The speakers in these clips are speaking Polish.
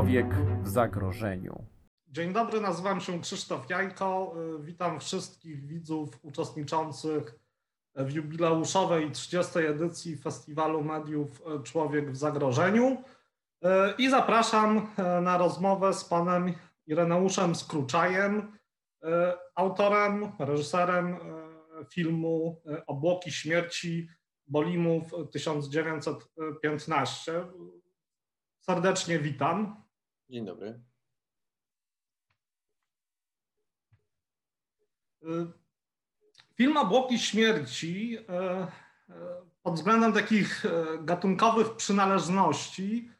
Człowiek w zagrożeniu. Dzień dobry, nazywam się Krzysztof Jajko. Witam wszystkich widzów uczestniczących w jubileuszowej 30. edycji Festiwalu Mediów Człowiek w Zagrożeniu i zapraszam na rozmowę z panem Ireneuszem Skruczajem, autorem, reżyserem filmu Obłoki Śmierci Bolimów 1915. Serdecznie witam. Dzień dobry. Film Obłoki Śmierci pod względem takich gatunkowych przynależności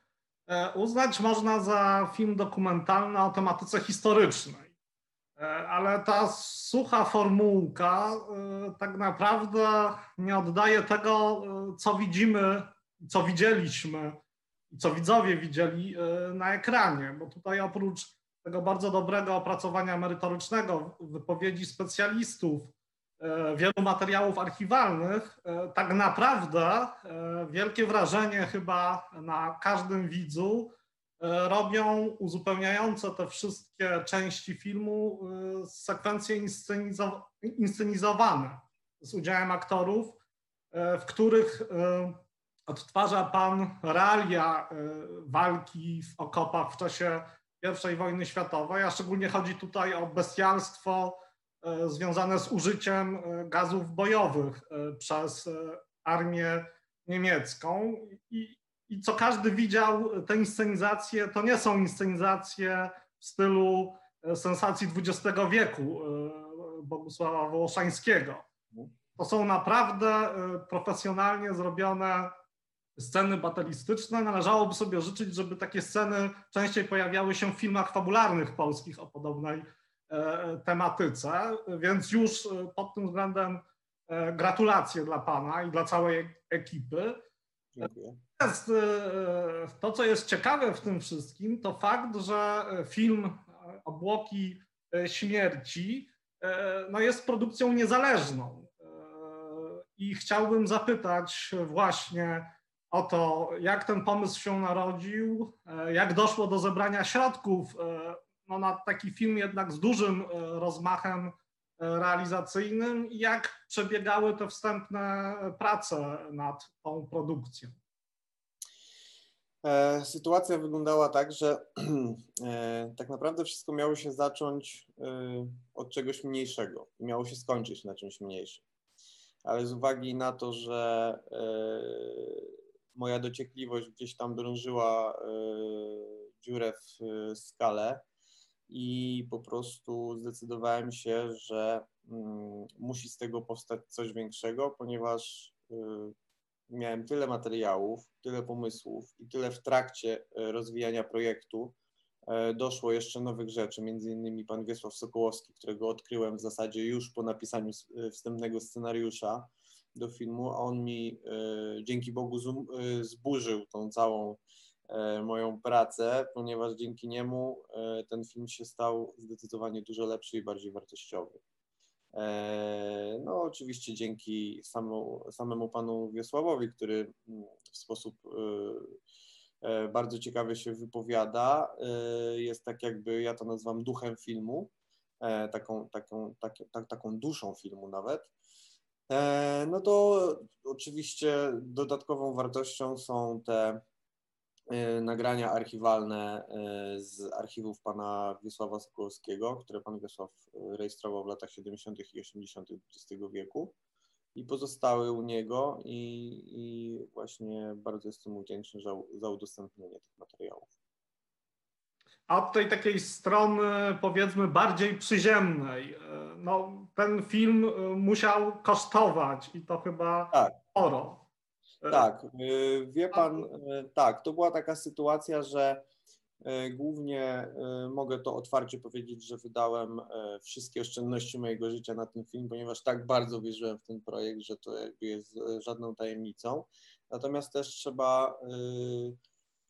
uznać można za film dokumentalny o tematyce historycznej. Ale ta sucha formułka tak naprawdę nie oddaje tego, co widzimy, co widzieliśmy i co widzowie widzieli na ekranie, bo tutaj oprócz tego bardzo dobrego opracowania merytorycznego, wypowiedzi specjalistów, wielu materiałów archiwalnych, tak naprawdę wielkie wrażenie chyba na każdym widzu robią uzupełniające te wszystkie części filmu sekwencje inscenizowane z udziałem aktorów, w których odtwarza pan realia walki w okopach w czasie I wojny światowej, a szczególnie chodzi tutaj o bestialstwo związane z użyciem gazów bojowych przez armię niemiecką. I, I co każdy widział, te inscenizacje to nie są inscenizacje w stylu sensacji XX wieku Bogusława Wołoszańskiego. To są naprawdę profesjonalnie zrobione sceny batalistyczne. Należałoby sobie życzyć, żeby takie sceny częściej pojawiały się w filmach fabularnych polskich o podobnej tematyce, więc już pod tym względem gratulacje dla Pana i dla całej ekipy. Dziękuję. Natomiast to, co jest ciekawe w tym wszystkim, to fakt, że film Obłoki Śmierci no jest produkcją niezależną. I chciałbym zapytać właśnie o to, jak ten pomysł się narodził, jak doszło do zebrania środków no, na taki film jednak z dużym rozmachem realizacyjnym i jak przebiegały te wstępne prace nad tą produkcją? Sytuacja wyglądała tak, że tak naprawdę wszystko miało się zacząć od czegoś mniejszego. Miało się skończyć na czymś mniejszym. Ale z uwagi na to, że moja dociekliwość gdzieś tam drążyła dziurę w skale, i po prostu zdecydowałem się, że mm, musi z tego powstać coś większego, ponieważ y, miałem tyle materiałów, tyle pomysłów i tyle w trakcie rozwijania projektu doszło jeszcze nowych rzeczy, między innymi pan Wiesław Sokołowski, którego odkryłem w zasadzie już po napisaniu wstępnego scenariusza do filmu, a on mi dzięki Bogu zburzył tą całą E, moją pracę, ponieważ dzięki niemu e, ten film się stał zdecydowanie dużo lepszy i bardziej wartościowy. E, no, oczywiście dzięki samemu, samemu panu Wiesławowi, który mm, w sposób bardzo ciekawy się wypowiada. Jest tak jakby, ja to nazywam duchem filmu, taką, taką, tak, tak, taką duszą filmu nawet. No to oczywiście dodatkową wartością są te E, nagrania archiwalne e, z archiwów pana Wiesława Sokołowskiego, które pan Wiesław e, rejestrował w latach 70. i 80. XX wieku i pozostały u niego i, i właśnie bardzo jestem mu wdzięczny za, za udostępnienie tych materiałów. A od tej takiej strony powiedzmy bardziej przyziemnej, no ten film musiał kosztować i to chyba tak. sporo. Tak, y, wie pan, tak, to była taka sytuacja, że głównie mogę to otwarcie powiedzieć, że wydałem wszystkie oszczędności mojego życia na ten film, ponieważ tak bardzo wierzyłem w ten projekt, że to jakby jest żadną tajemnicą. Natomiast też trzeba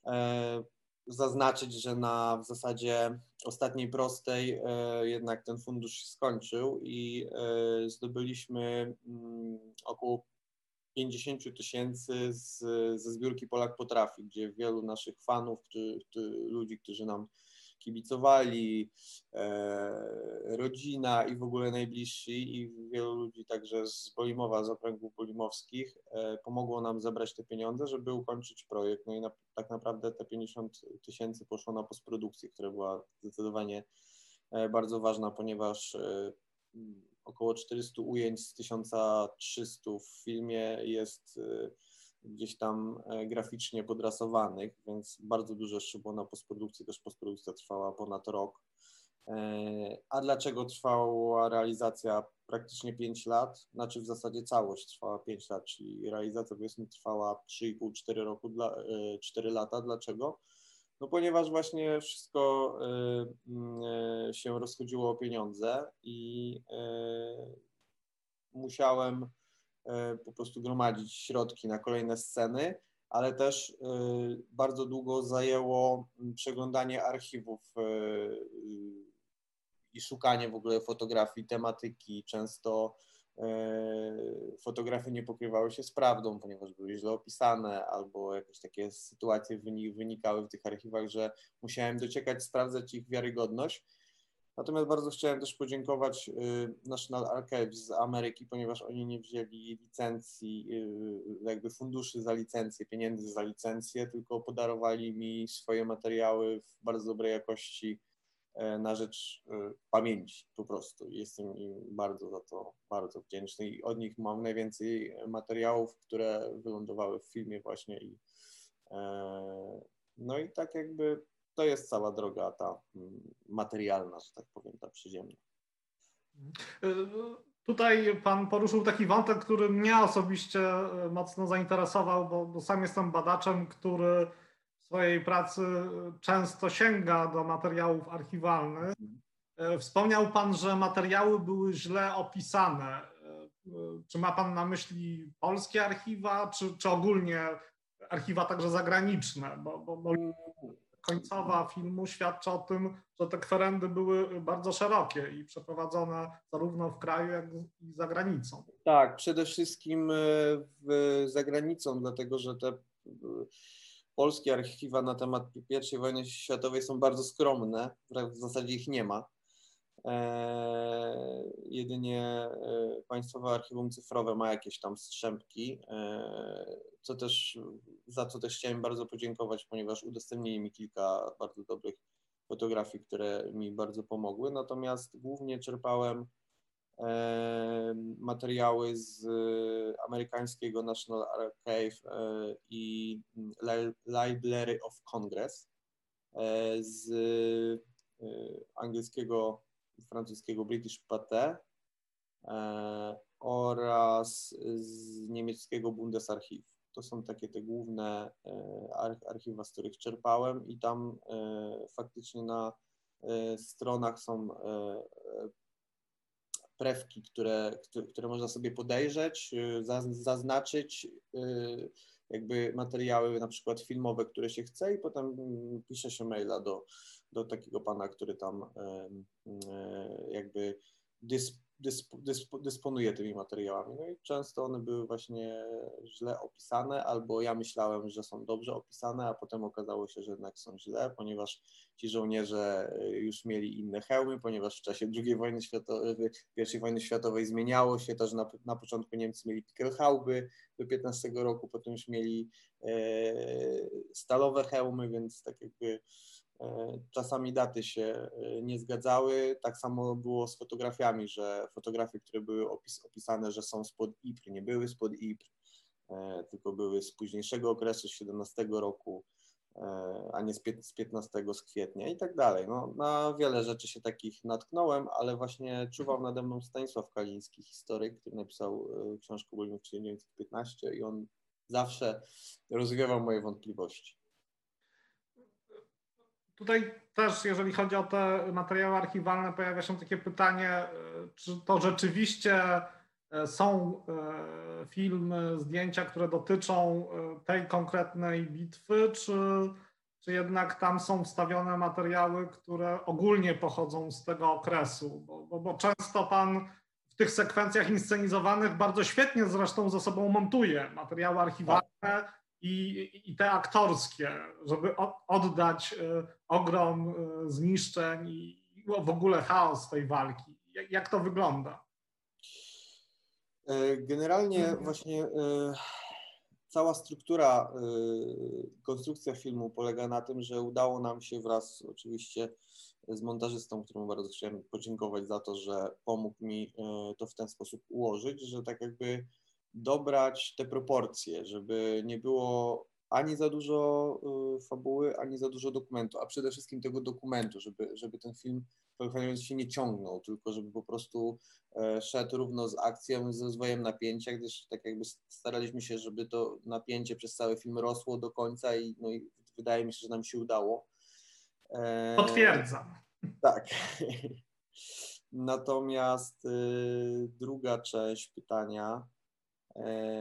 e, zaznaczyć, że na w zasadzie ostatniej prostej jednak ten fundusz się skończył i zdobyliśmy mm, około 50 tysięcy ze zbiórki Polak Potrafi, gdzie wielu naszych fanów, którzy, ludzi, którzy nam kibicowali, e, rodzina i w ogóle najbliżsi i wielu ludzi także z Polimowa, z okręgów polimowskich e, pomogło nam zebrać te pieniądze, żeby ukończyć projekt. No i na, tak naprawdę te 50 tysięcy poszło na postprodukcję, która była zdecydowanie e, bardzo ważna, ponieważ około 400 ujęć z 1300 w filmie jest gdzieś tam e, graficznie podrasowanych, więc bardzo dużo było na postprodukcji, też postprodukcja trwała ponad rok. E, a dlaczego trwała realizacja praktycznie 5 lat? Znaczy w zasadzie całość trwała 5 lat, czyli realizacja powiedzmy trwała 3,5-4 roku, dla, 4 lata. Dlaczego? No ponieważ właśnie wszystko się rozchodziło o pieniądze i musiałem E, po prostu gromadzić środki na kolejne sceny, ale też e, bardzo długo zajęło przeglądanie archiwów e, i szukanie w ogóle fotografii, tematyki. Często fotografie nie pokrywały się z prawdą, ponieważ były źle opisane, albo jakieś takie sytuacje wynikały w tych archiwach, że musiałem dociekać, sprawdzać ich wiarygodność. Natomiast bardzo chciałem też podziękować y, National Archives z Ameryki, ponieważ oni nie wzięli licencji, y, jakby funduszy za licencję, pieniędzy za licencję, tylko podarowali mi swoje materiały w bardzo dobrej jakości e, na rzecz y, pamięci po prostu. Jestem im bardzo za to bardzo wdzięczny i od nich mam najwięcej materiałów, które wylądowały w filmie właśnie i e, no i tak jakby to jest cała droga ta mm, materialna, że tak powiem, ta przyziemna. Tutaj Pan poruszył taki wątek, który mnie osobiście e, mocno zainteresował, bo, bo sam jestem badaczem, który w swojej pracy często sięga do materiałów archiwalnych. E, wspomniał Pan, że materiały były źle opisane. Czy ma Pan na myśli polskie archiwa, czy, czy ogólnie archiwa także zagraniczne? Bo, bo, bo końcowa filmu świadczy o tym, że te kwerendy były bardzo szerokie i przeprowadzone zarówno w kraju, jak i za granicą. Tak, przede wszystkim e, w, za granicą, dlatego że te e, polskie archiwa na temat I wojny światowej są bardzo skromne, w zasadzie ich nie ma. E, jedynie e, Państwowe Archiwum Cyfrowe ma jakieś tam strzępki, e, co też, za co też chciałem bardzo podziękować, ponieważ udostępnili mi kilka bardzo dobrych fotografii, które mi bardzo pomogły. Natomiast głównie czerpałem materiały z amerykańskiego National Archive i Library of Congress, z angielskiego francuskiego British Pathé e, oraz z niemieckiego Bundesarchiv. To są takie te główne e, archiwa, z których czerpałem i tam e, faktycznie na stronach są prewki, które, które można sobie podejrzeć, zaznaczyć, jakby materiały na przykład filmowe, które się chce i potem mm, pisze się maila do, do takiego pana, który tam jakby dysp, dysp, dysp, dysponuje tymi materiałami. No i często one były właśnie źle opisane, albo ja myślałem, że są dobrze opisane, a potem okazało się, że jednak są źle, ponieważ ci żołnierze e, już mieli inne hełmy, ponieważ w czasie II wojny światowej, I wojny światowej zmieniało się to, że na, na początku Niemcy mieli Pickelhauby do 15 roku, potem już mieli e, stalowe hełmy, więc tak jakby E, czasami daty się e, nie zgadzały. Tak samo było z fotografiami, że fotografie, które były opis, opisane, że są spod IPR, nie były spod IPR, e, tylko były z późniejszego okresu, z 17 roku, a nie z 15 z kwietnia i tak dalej. No, na wiele rzeczy się takich natknąłem, ale właśnie czuwał nade mną Stanisław Kaliński, historyk, który napisał książkę Bolimy 1915 i on zawsze rozwiewał moje wątpliwości. Tutaj też, jeżeli chodzi o te materiały archiwalne, pojawia się takie pytanie, e, czy to rzeczywiście e, są e, filmy, zdjęcia, które dotyczą tej konkretnej bitwy, czy, czy jednak tam są wstawione materiały, które ogólnie pochodzą z tego okresu? Bo, bo, bo często pan w tych sekwencjach inscenizowanych bardzo świetnie zresztą ze sobą montuje materiały archiwalne i, i te aktorskie, żeby oddać ogrom e, zniszczeń i w ogóle chaos tej walki. Jak to wygląda? E, generalnie właśnie cała struktura, konstrukcja filmu polega na tym, że udało nam się wraz oczywiście z montażystą, któremu bardzo chciałem podziękować za to, że pomógł mi to w ten sposób ułożyć, że tak jakby dobrać te proporcje, żeby nie było ani za dużo y, fabuły, ani za dużo dokumentu, a przede wszystkim tego dokumentu, żeby, żeby ten film się nie ciągnął, tylko żeby po prostu e, szedł równo z akcją, z rozwojem napięcia, gdyż tak jakby staraliśmy się, żeby to napięcie przez cały film rosło do końca i, no i wydaje mi się, że nam się udało. E, Potwierdzam. Tak. Natomiast y, druga część pytania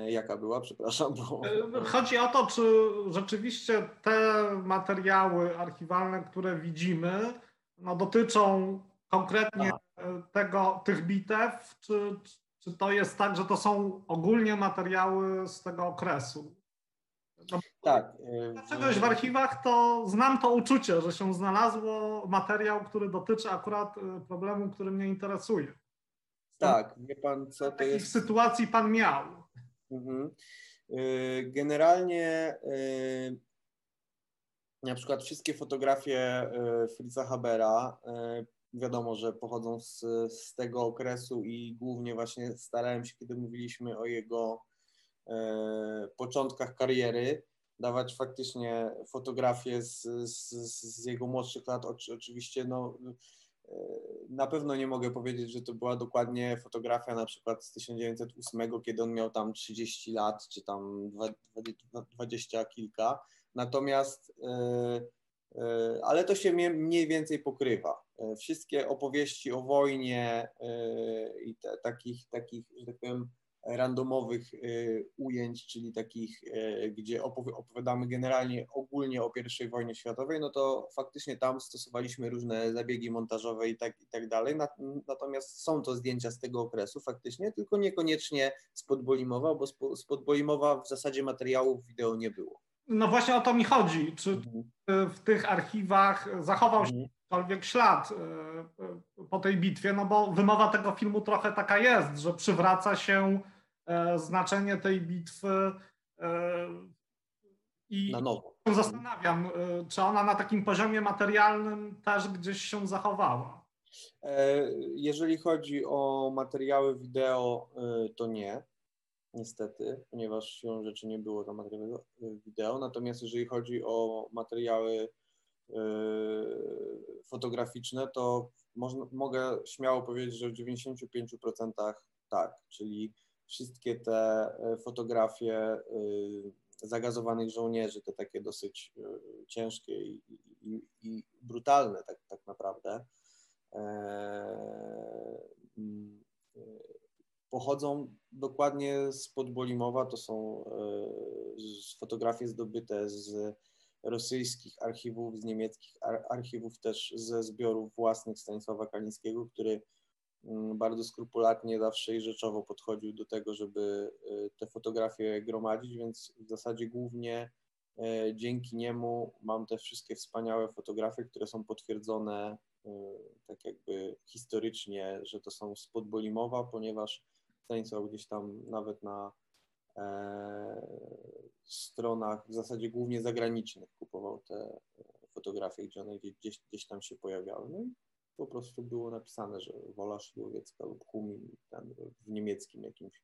jaka była, przepraszam. Bo... E, chodzi o to, czy rzeczywiście te materiały archiwalne, które widzimy, no, dotyczą konkretnie tak. tego, tych bitew, czy, czy to jest tak, że to są ogólnie materiały z tego okresu? No, tak. E, czegoś w archiwach to znam to uczucie, że się znalazło materiał, który dotyczy akurat problemu, który mnie interesuje. Tak, wie pan co to jest. w sytuacji pan miał? Mhm. Y, generalnie y, na przykład wszystkie fotografie y, Fritza Habera wiadomo, że pochodzą z, z tego okresu i głównie właśnie starałem się, kiedy mówiliśmy o jego początkach kariery, dawać faktycznie fotografie z, z, z jego młodszych lat. Oczywiście no, na pewno nie mogę powiedzieć, że to była dokładnie fotografia na przykład z 1908, kiedy on miał tam 30 lat, czy tam 20 kilka. Natomiast, e, e, ale to się mniej więcej pokrywa. E, wszystkie opowieści o wojnie i te, takich, takich, że tak powiem, randomowych y, ujęć, czyli takich, y, gdzie opowiadamy generalnie ogólnie o I wojnie światowej, no to faktycznie tam stosowaliśmy różne zabiegi montażowe i tak, i tak dalej. Natomiast są to zdjęcia z tego okresu faktycznie, tylko niekoniecznie spod Bolimowa, bo spod Bolimowa w zasadzie materiałów wideo nie było. No właśnie o to mi chodzi. Czy mhm. w tych archiwach zachował się mhm. jakikolwiek ślad y, po tej bitwie? No bo wymowa tego filmu trochę taka jest, że przywraca się E, znaczenie tej bitwy e, i na nowo. zastanawiam, e, czy ona na takim poziomie materialnym też gdzieś się zachowała. Jeżeli chodzi o materiały wideo, to nie, niestety, ponieważ siłą rzeczy nie było tam materiału wideo. Natomiast jeżeli chodzi o materiały fotograficzne, to można, mogę śmiało powiedzieć, że w 95% tak, czyli wszystkie te e, fotografie e, zagazowanych żołnierzy, te takie dosyć e, ciężkie i, i, i brutalne tak, tak naprawdę, mm, pochodzą dokładnie z Podbolimowa, to są fotografie zdobyte z rosyjskich archiwów, z niemieckich archiwów, też ze zbiorów własnych Stanisława Kalińskiego, który bardzo skrupulatnie zawsze i rzeczowo podchodził do tego, żeby y, te fotografie gromadzić, więc w zasadzie głównie y, dzięki niemu mam te wszystkie wspaniałe fotografie, które są potwierdzone y, tak jakby historycznie, że to są spod Bolimowa, ponieważ Stanisław gdzieś tam nawet na e, stronach w zasadzie głównie zagranicznych kupował te fotografie, gdzie one gdzieś, gdzieś tam się pojawiały. No i po prostu było napisane, że Wola Szydłowiecka lub Humin w niemieckim jakimś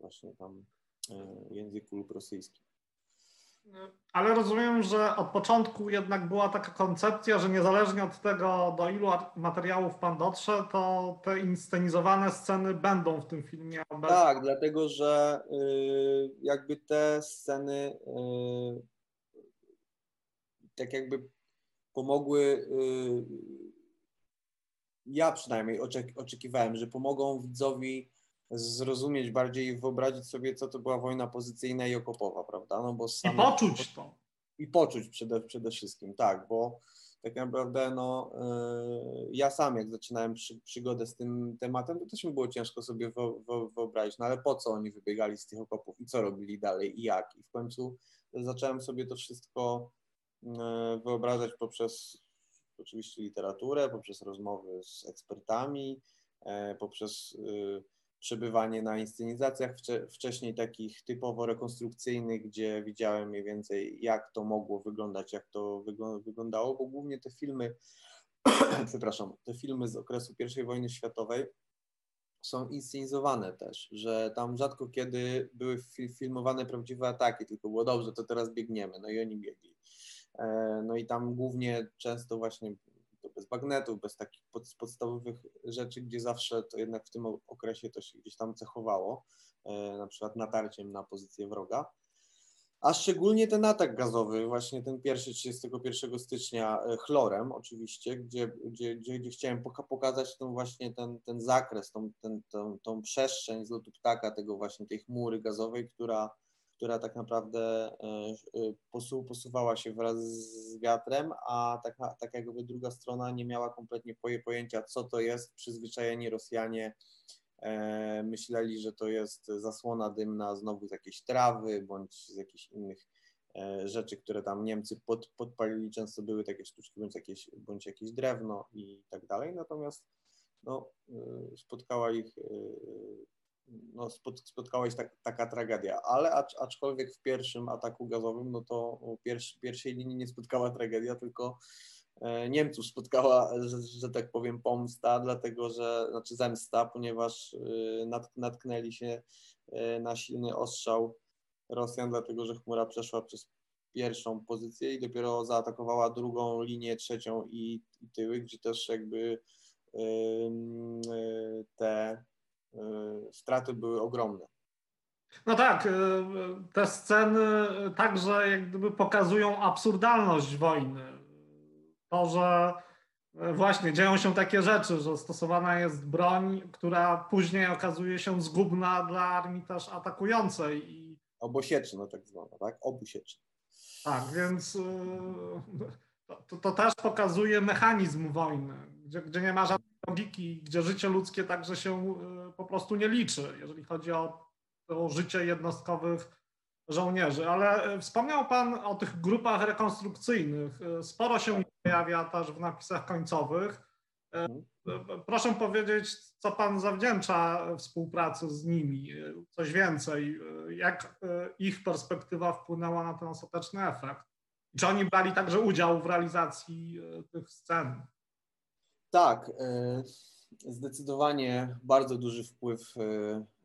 właśnie tam e, języku lub rosyjskim. Ale rozumiem, że od początku jednak była taka koncepcja, że niezależnie od tego, do ilu materiałów pan dotrze, to te inscenizowane sceny będą w tym filmie obecne. Tak, dlatego że y, jakby te sceny y, tak jakby pomogły y, ja przynajmniej oczekiwałem, że pomogą widzowi zrozumieć bardziej i wyobrazić sobie, co to była wojna pozycyjna i okopowa, prawda? No bo same... I poczuć to. I poczuć przede, przede wszystkim, tak, bo tak naprawdę no, yy, ja sam jak zaczynałem przy, przygodę z tym tematem, to też mi było ciężko sobie wyobrazić, no ale po co oni wybiegali z tych okopów i co robili dalej i jak. I w końcu zacząłem sobie to wszystko yy, wyobrażać poprzez oczywiście literaturę, poprzez rozmowy z ekspertami, yy, poprzez przebywanie na inscenizacjach wcześniej takich typowo rekonstrukcyjnych, gdzie widziałem mniej więcej jak to mogło wyglądać, jak to wyglądało, bo głównie te filmy, przepraszam, te filmy z okresu I wojny światowej są inscenizowane też, że tam rzadko kiedy były filmowane prawdziwe ataki, tylko było dobrze, to teraz biegniemy, no i oni biegli. E, no i tam głównie często właśnie bez bagnetów, bez takich pod, podstawowych rzeczy, gdzie zawsze to jednak w tym okresie to się gdzieś tam cechowało, e, na przykład natarciem na pozycję wroga. A szczególnie ten atak gazowy, właśnie ten pierwszy 31 stycznia e, chlorem oczywiście, gdzie, gdzie, gdzie, gdzie chciałem pokazać ten właśnie ten, ten zakres, tą, ten, tą, tą przestrzeń z lotu ptaka, tego właśnie tej chmury gazowej, która która tak naprawdę e, e, posuwała się wraz z wiatrem, a taka, tak jakby druga strona nie miała kompletnie pojęcia, co to jest. Przyzwyczajeni Rosjanie e, myśleli, że to jest zasłona dymna znowu z jakiejś trawy bądź z jakichś innych rzeczy, które tam Niemcy pod, podpalili. Często były takie sztuczki bądź jakieś, bądź jakieś drewno i tak dalej. Natomiast no, spotkała ich no, spotkała się tak, taka tragedia, ale acz, aczkolwiek w pierwszym ataku gazowym, no to pierwszy, pierwszej linii nie spotkała tragedia, tylko e, Niemców spotkała, że, że, tak powiem, pomsta, dlatego że, znaczy zemsta, ponieważ e, natk natknęli się e, na silny ostrzał Rosjan, dlatego że chmura przeszła przez pierwszą pozycję i dopiero zaatakowała drugą linię, trzecią i, i tyły, gdzie też jakby te Y, straty były ogromne. No tak, y, te sceny także jak gdyby pokazują absurdalność wojny. To, że właśnie dzieją się takie rzeczy, że stosowana jest broń, która później okazuje się zgubna dla armii też atakującej. I... Obosieczna tak zwana, tak? Obusieczna. Tak, więc y, to, to, też pokazuje mechanizm wojny, gdzie, gdzie nie ma żadnej logiki, gdzie życie ludzkie także się y, po prostu nie liczy, jeżeli chodzi o, o życie jednostkowych żołnierzy. Ale y, wspomniał Pan o tych grupach rekonstrukcyjnych. Y, sporo się pojawia też w napisach końcowych. Mhm. Proszę powiedzieć, co Pan zawdzięcza współpracy z nimi? Coś więcej. Jak ich perspektywa wpłynęła na ten ostateczny efekt? Czy oni brali także udział w realizacji tych scen? Tak, e, zdecydowanie bardzo duży wpływ, e,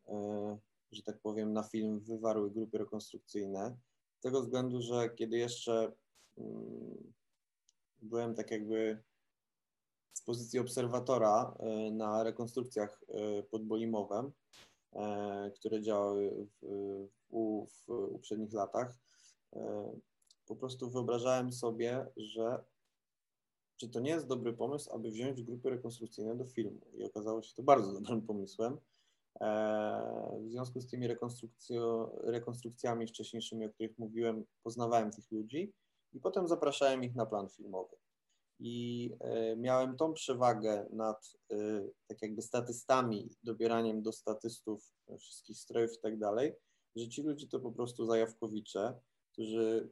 e, że tak powiem, na film wywarły grupy rekonstrukcyjne. Z tego względu, że kiedy jeszcze mm, byłem tak jakby z pozycji obserwatora na rekonstrukcjach pod Bolimowem, które działały w, w, w uprzednich latach, po prostu wyobrażałem sobie, że czy to nie jest dobry pomysł, aby wziąć grupy rekonstrukcyjne do filmu. I okazało się to bardzo dobrym pomysłem. E, w związku z tymi rekonstrukcjami wcześniejszymi, o których mówiłem, poznawałem tych ludzi i potem zapraszałem ich na plan filmowy. I e, miałem tą przewagę nad e, tak jakby statystami, dobieraniem do statystów wszystkich strojów i tak dalej, że ci ludzie to po prostu zajawkowicze, którzy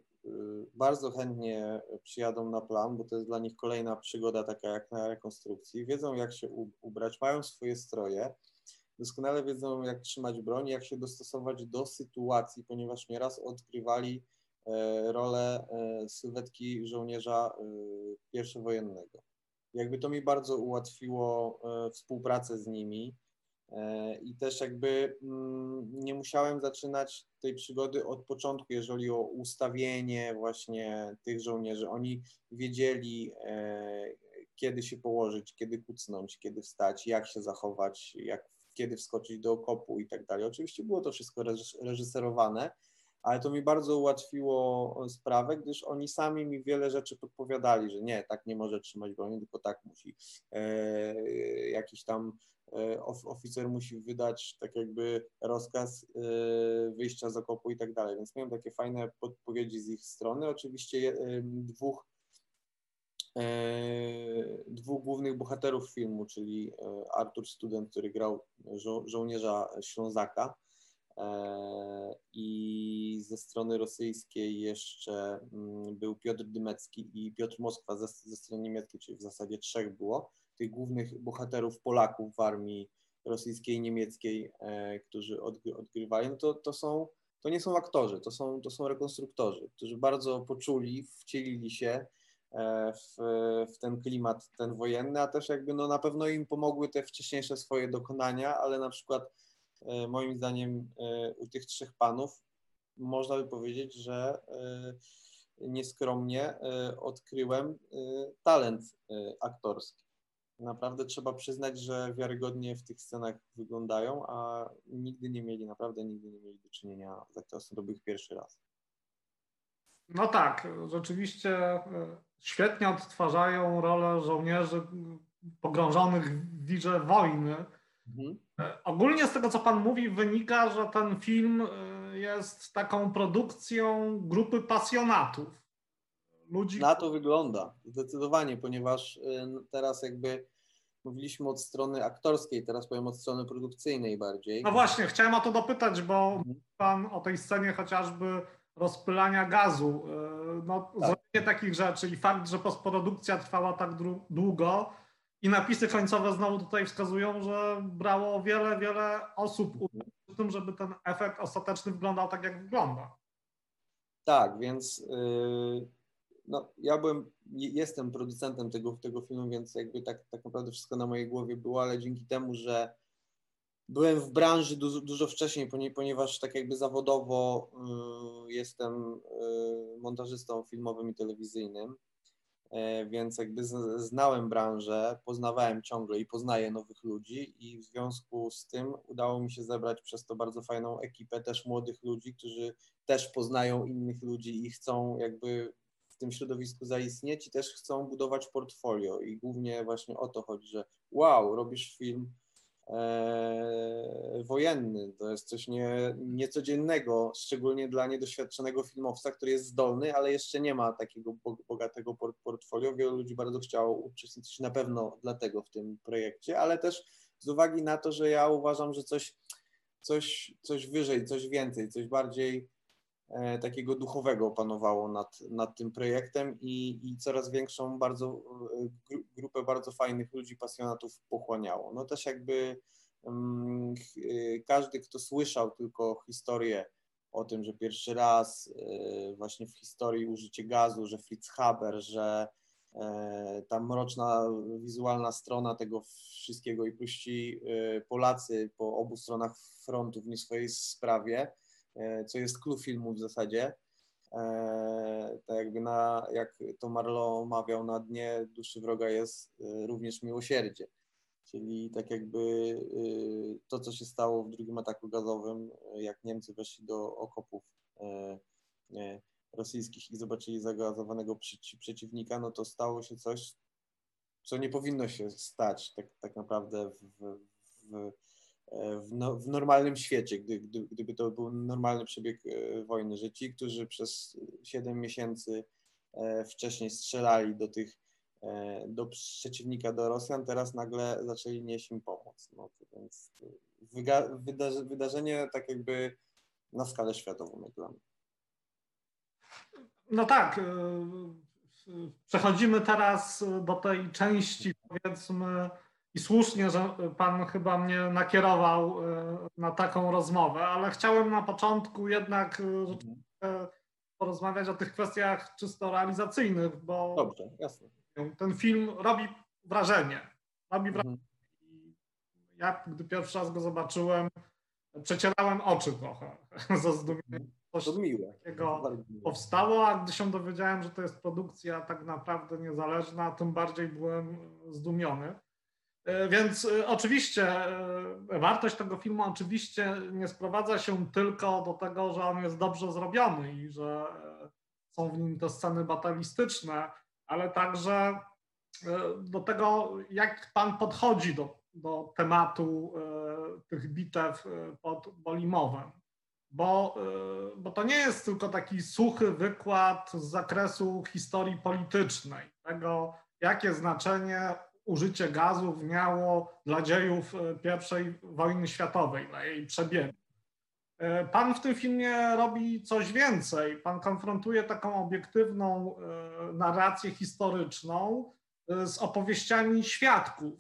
bardzo chętnie przyjadą na plan, bo to jest dla nich kolejna przygoda taka jak na rekonstrukcji. Wiedzą jak się ubrać, mają swoje stroje, doskonale wiedzą jak trzymać broń, jak się dostosować do sytuacji, ponieważ nieraz odgrywali e, rolę e, sylwetki żołnierza e, pierwszowojennego. Jakby to mi bardzo ułatwiło współpracę z nimi I też jakby mm, nie musiałem zaczynać tej przygody od początku, jeżeli o ustawienie właśnie tych żołnierzy. Oni wiedzieli, e, kiedy się położyć, kiedy kucnąć, kiedy wstać, jak się zachować, jak, kiedy wskoczyć do okopu i tak dalej. Oczywiście było to wszystko reżyserowane, ale to mi bardzo ułatwiło sprawę, gdyż oni sami mi wiele rzeczy podpowiadali, że nie, tak nie może trzymać broni, tylko tak musi. E, jakiś tam E, oficer musi wydać tak jakby rozkaz e, wyjścia z okopu i tak dalej. Więc miałem takie fajne podpowiedzi z ich strony. Oczywiście dwóch dwóch głównych bohaterów filmu, czyli Artur Student, który grał żo żołnierza Ślązaka i ze strony rosyjskiej jeszcze mm, był Piotr Dymecki i Piotr Moskwa ze, ze strony niemieckiej, czyli w zasadzie trzech było tych głównych bohaterów Polaków w armii rosyjskiej niemieckiej, e, którzy odgry, odgrywali, no to, to, są, to nie są aktorzy, to są, to są rekonstruktorzy, którzy bardzo poczuli, wcielili się e, w, w ten klimat, ten wojenny, a też jakby no na pewno im pomogły te wcześniejsze swoje dokonania, ale na przykład e, moim zdaniem u tych trzech panów można by powiedzieć, że nieskromnie odkryłem talent aktorski naprawdę trzeba przyznać, że wiarygodnie w tych scenach wyglądają, a nigdy nie mieli, naprawdę nigdy nie mieli do czynienia z aktorstwem, to był ich pierwszy raz. No tak, rzeczywiście e, świetnie odtwarzają rolę żołnierzy pogrążonych w wirze wojny. Mhm. Ogólnie z tego, co Pan mówi, wynika, że ten film e, jest taką produkcją grupy pasjonatów ludzi. Na to wygląda, zdecydowanie, ponieważ y, teraz jakby mówiliśmy od strony aktorskiej, teraz powiem od strony produkcyjnej bardziej. No właśnie, chciałem o to dopytać, bo mhm. pan o tej scenie chociażby rozpylania gazu, y, no tak. zrobienie takich rzeczy i fakt, że postprodukcja trwała tak długo i napisy końcowe znowu tutaj wskazują, że brało wiele, wiele osób w tym, żeby ten efekt ostateczny wyglądał tak, jak wygląda. Tak, więc yy, no, ja byłem, jestem producentem tego, tego filmu, więc jakby tak, tak naprawdę wszystko na mojej głowie było, ale dzięki temu, że byłem w branży dużo, dużo wcześniej, ponieważ tak jakby zawodowo y, jestem y, montażystą filmowym i telewizyjnym, więc jakby znałem branżę, poznawałem ciągle i poznaję nowych ludzi i w związku z tym udało mi się zebrać przez to bardzo fajną ekipę też młodych ludzi, którzy też poznają innych ludzi i chcą jakby w tym środowisku zaistnieć i też chcą budować portfolio. I głównie właśnie o to chodzi, że wow, robisz film e, wojenny, to jest coś nie, niecodziennego, szczególnie dla niedoświadczonego filmowca, który jest zdolny, ale jeszcze nie ma takiego bogatego portfolio. Wielu ludzi bardzo chciało uczestniczyć na pewno dlatego w tym projekcie, ale też z uwagi na to, że ja uważam, że coś, coś, coś wyżej, coś więcej, coś bardziej takiego duchowego panowało nad, nad tym projektem i, i coraz większą bardzo e, grupę bardzo fajnych ludzi, pasjonatów pochłaniało. No też jakby um, każdy, kto słyszał tylko historię o tym, że pierwszy raz właśnie w historii użycie gazu, że Fritz Haber, że ta mroczna wizualna strona tego wszystkiego i puści Polacy po obu stronach frontu w nie swojej sprawie, E, co jest clue filmu w zasadzie. E, tak jakby na, jak to Marlo mawiał, na dnie duszy wroga jest e, również miłosierdzie. Czyli tak jakby to, co się stało w drugim ataku gazowym, jak Niemcy weszli do okopów rosyjskich i zobaczyli zagazowanego przeciwnika, no to stało się coś, co nie powinno się stać tak, tak naprawdę w, w, w, no, w normalnym świecie, gdy, gdy, gdyby to był normalny przebieg e, wojny, że ci, którzy przez 7 miesięcy e, wcześniej strzelali do tych, e, do przeciwnika, do Rosjan, teraz nagle zaczęli nieść im pomoc. No, więc wydarzenie tak jakby na skalę światową jak dla mnie. No tak. Przechodzimy teraz do tej części, powiedzmy, i słusznie, że Pan chyba mnie nakierował e, na taką rozmowę, ale chciałem na początku jednak e, porozmawiać o tych kwestiach czysto realizacyjnych, bo Dobrze, jasne. ten film robi wrażenie. Robi wrażenie. Mhm. Ja, gdy pierwszy raz go zobaczyłem, przecierałem oczy trochę ze zdumieniem. Coś to miłe. takiego powstało, a gdy się dowiedziałem, że to jest produkcja tak naprawdę niezależna, tym bardziej byłem zdumiony. E, więc e, oczywiście e, wartość tego filmu oczywiście nie sprowadza się tylko do tego, że on jest dobrze zrobiony i że są w nim te sceny batalistyczne, ale także do tego, jak pan podchodzi do, do tematu tych bitew pod Bolimowem. Bo, bo to nie jest tylko taki suchy wykład z zakresu historii politycznej, tego, jakie znaczenie użycie gazów miało dla dziejów I wojny światowej, dla jej przebiegu. Pan w tym filmie robi coś więcej. Pan konfrontuje taką obiektywną narrację historyczną z opowieściami świadków,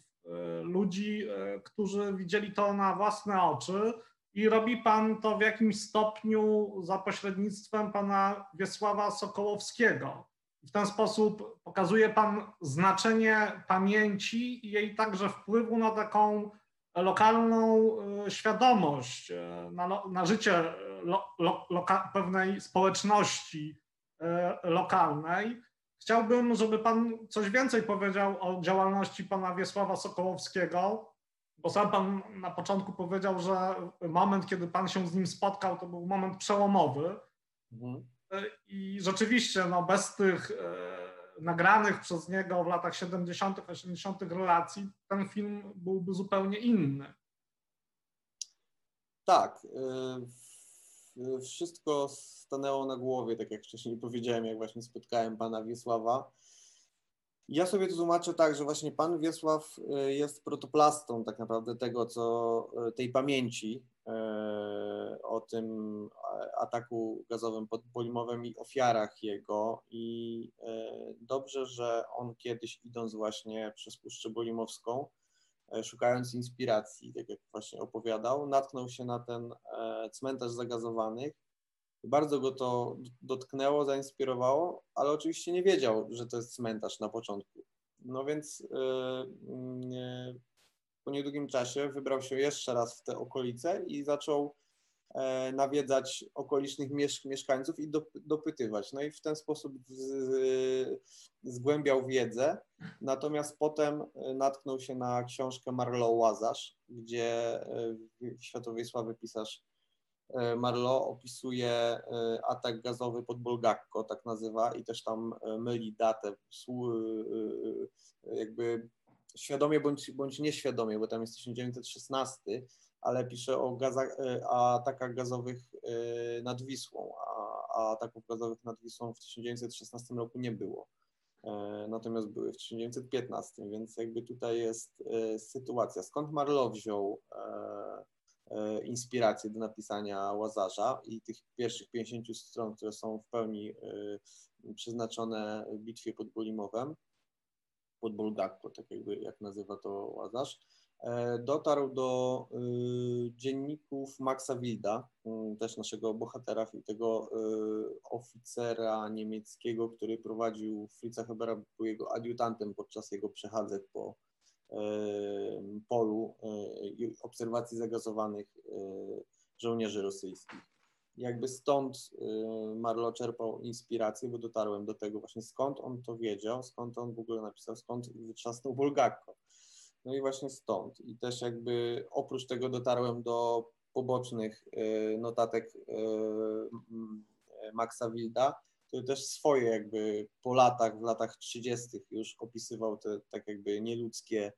ludzi, którzy widzieli to na własne oczy i robi pan to w jakimś stopniu za pośrednictwem pana Wiesława Sokołowskiego. W ten sposób pokazuje pan znaczenie pamięci i jej także wpływu na taką lokalną e, świadomość, e, na, na życie lo, lo, loka, pewnej społeczności lokalnej. Chciałbym, żeby pan coś więcej powiedział o działalności pana Wiesława Sokołowskiego, bo sam pan na początku powiedział, że moment, kiedy pan się z nim spotkał, to był moment przełomowy. Mhm. I rzeczywiście, no, bez tych e, nagranych przez niego w latach 70., 80. relacji, ten film byłby zupełnie inny. Tak. E, wszystko stanęło na głowie, tak jak wcześniej powiedziałem, jak właśnie spotkałem pana Wiesława. Ja sobie to tłumaczę tak, że właśnie pan Wiesław y, jest protoplastą tak naprawdę tego, co tej pamięci o tym ataku gazowym podpolimowym i ofiarach jego. I dobrze, że on kiedyś idąc właśnie przez Puszczę Bolimowską, szukając inspiracji, tak jak właśnie opowiadał, natknął się na ten cmentarz zagazowanych bardzo go to dotknęło, zainspirowało, ale oczywiście nie wiedział, że to jest cmentarz na początku. No więc yy, po niedługim czasie wybrał się jeszcze raz w te okolice i zaczął e, nawiedzać okolicznych mieszkańców i dopytywać. No i w ten sposób zgłębiał wiedzę. Natomiast potem e, natknął się na książkę Marlowe Łazarz, gdzie e, światowej sławy pisarz E, Marlo opisuje atak gazowy pod Bolgakko, tak nazywa, i też tam myli datę, jakby świadomie bądź, bądź nieświadomie, bo tam jest 1916, ale pisze o gazach, atakach gazowych nad Wisłą, a, a ataków gazowych nad Wisłą w 1916 roku nie było. Natomiast były w 1915, więc jakby tutaj jest sytuacja. Skąd Marlo wziął E, inspirację do napisania Łazarza i tych pierwszych 50 stron, które są w pełni e, przeznaczone bitwie pod Bolimowem, pod Bolgakko, tak jakby jak nazywa to Łazarz, e, dotarł do dzienników Maxa Wilda, też naszego bohatera i tego oficera niemieckiego, który prowadził Fritza Hebera, był jego adiutantem podczas jego przechadzek po polu i obserwacji zagazowanych żołnierzy rosyjskich. Jakby stąd Marlo czerpał inspirację, bo dotarłem do tego właśnie skąd on to wiedział, skąd on w ogóle napisał, skąd wytrzasnął Bulgakko. No i właśnie stąd. I też jakby oprócz tego dotarłem do pobocznych notatek Maxa Wilda, który też swoje jakby po latach, w latach 30. już opisywał te tak jakby nieludzkie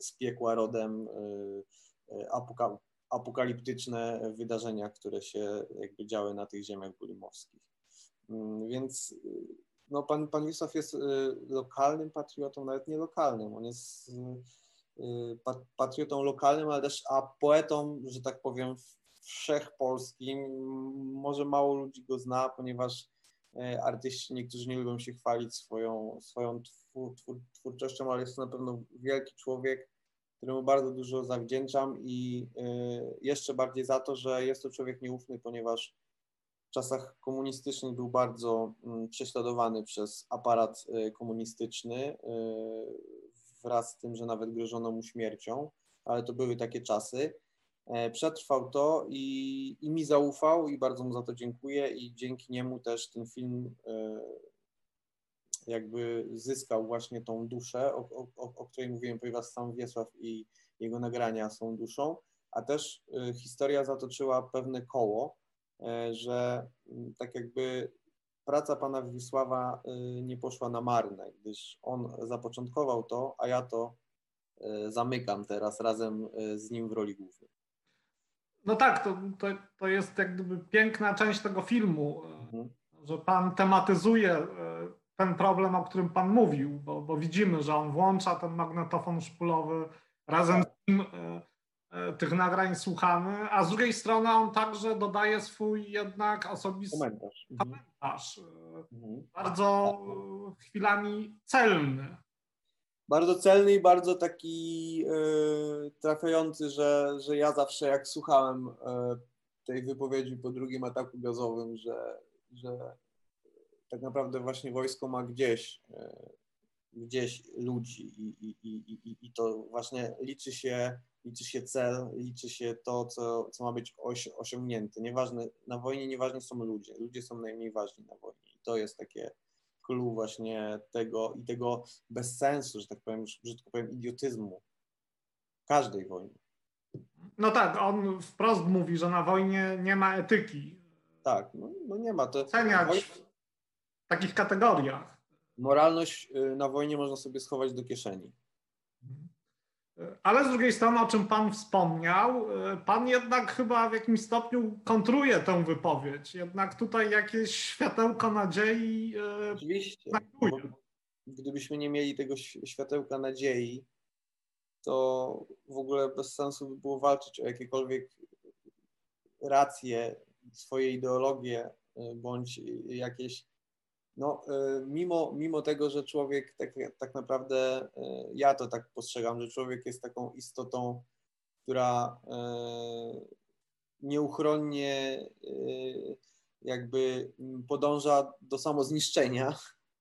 z piekła rodem e, apokaliptyczne wydarzenia, które się jakby działy na tych ziemiach bulimowskich. Mm, więc no, pan, pan jest lokalnym patriotą, nawet nie lokalnym, on jest patriotą lokalnym, ale też a poetą, że tak powiem, wszechpolskim. Może mało ludzi go zna, ponieważ artyści niektórzy nie lubią się chwalić swoją, swoją twór, twór, twórczością, ale jest to na pewno wielki człowiek, któremu bardzo dużo zawdzięczam i e, jeszcze bardziej za to, że jest to człowiek nieufny, ponieważ w czasach komunistycznych był bardzo mm, prześladowany przez aparat e, komunistyczny wraz z tym, że nawet grożono mu śmiercią, ale to były takie czasy. E, przetrwał to i, i mi zaufał i bardzo mu za to dziękuję i dzięki niemu też ten film jakby zyskał właśnie tą duszę, o, o, o której mówiłem, ponieważ sam Wiesław i jego nagrania są duszą, a też e, historia zatoczyła pewne koło, że tak jakby praca pana Wisława nie poszła na marne, gdyż on zapoczątkował to, a ja to zamykam teraz razem z nim w roli głównej. No tak, to, to, to jest jak gdyby piękna część tego filmu, mhm. że pan tematyzuje e, ten problem, o którym Pan mówił, bo, bo widzimy, że on włącza ten magnetofon szpulowy, razem z nim e, e, tych nagrań słuchamy, a z drugiej strony on także dodaje swój jednak osobisty Komentarz. Mhm. komentarz, e, Mhm. bardzo e, chwilami celny. Bardzo celny i bardzo taki e, trafiający, że, że ja zawsze jak słuchałem e, tej wypowiedzi po drugim ataku gazowym, że, że tak naprawdę właśnie wojsko ma gdzieś, e, gdzieś ludzi i, i, i, i, to właśnie liczy się, liczy się cel, liczy się to, co, co ma być oś, osiągnięte. Nieważne, na wojnie nieważni są ludzie, ludzie są najmniej ważni na wojnie i to jest takie clue właśnie tego i tego bezsensu, że tak powiem, już brzydko powiem, idiotyzmu każdej wojny. No tak, on wprost mówi, że na wojnie nie ma etyki. Tak, no, no nie ma. To w takich kategoriach. moralność y, na wojnie można sobie schować do kieszeni. Ale z drugiej strony, o czym Pan wspomniał, e, Pan jednak chyba w jakimś stopniu kontruje tę wypowiedź. Jednak tutaj jakieś światełko nadziei. e, Oczywiście. Bo Gdybyśmy nie mieli tego światełka nadziei, to w ogóle bez sensu by było walczyć o jakiekolwiek racje, swoje ideologie, y, bądź y, jakieś. No, y, mimo, mimo tego, że człowiek tak, tak naprawdę, y, ja to tak postrzegam, że człowiek jest taką istotą, która y, nieuchronnie jakby podąża do samozniszczenia,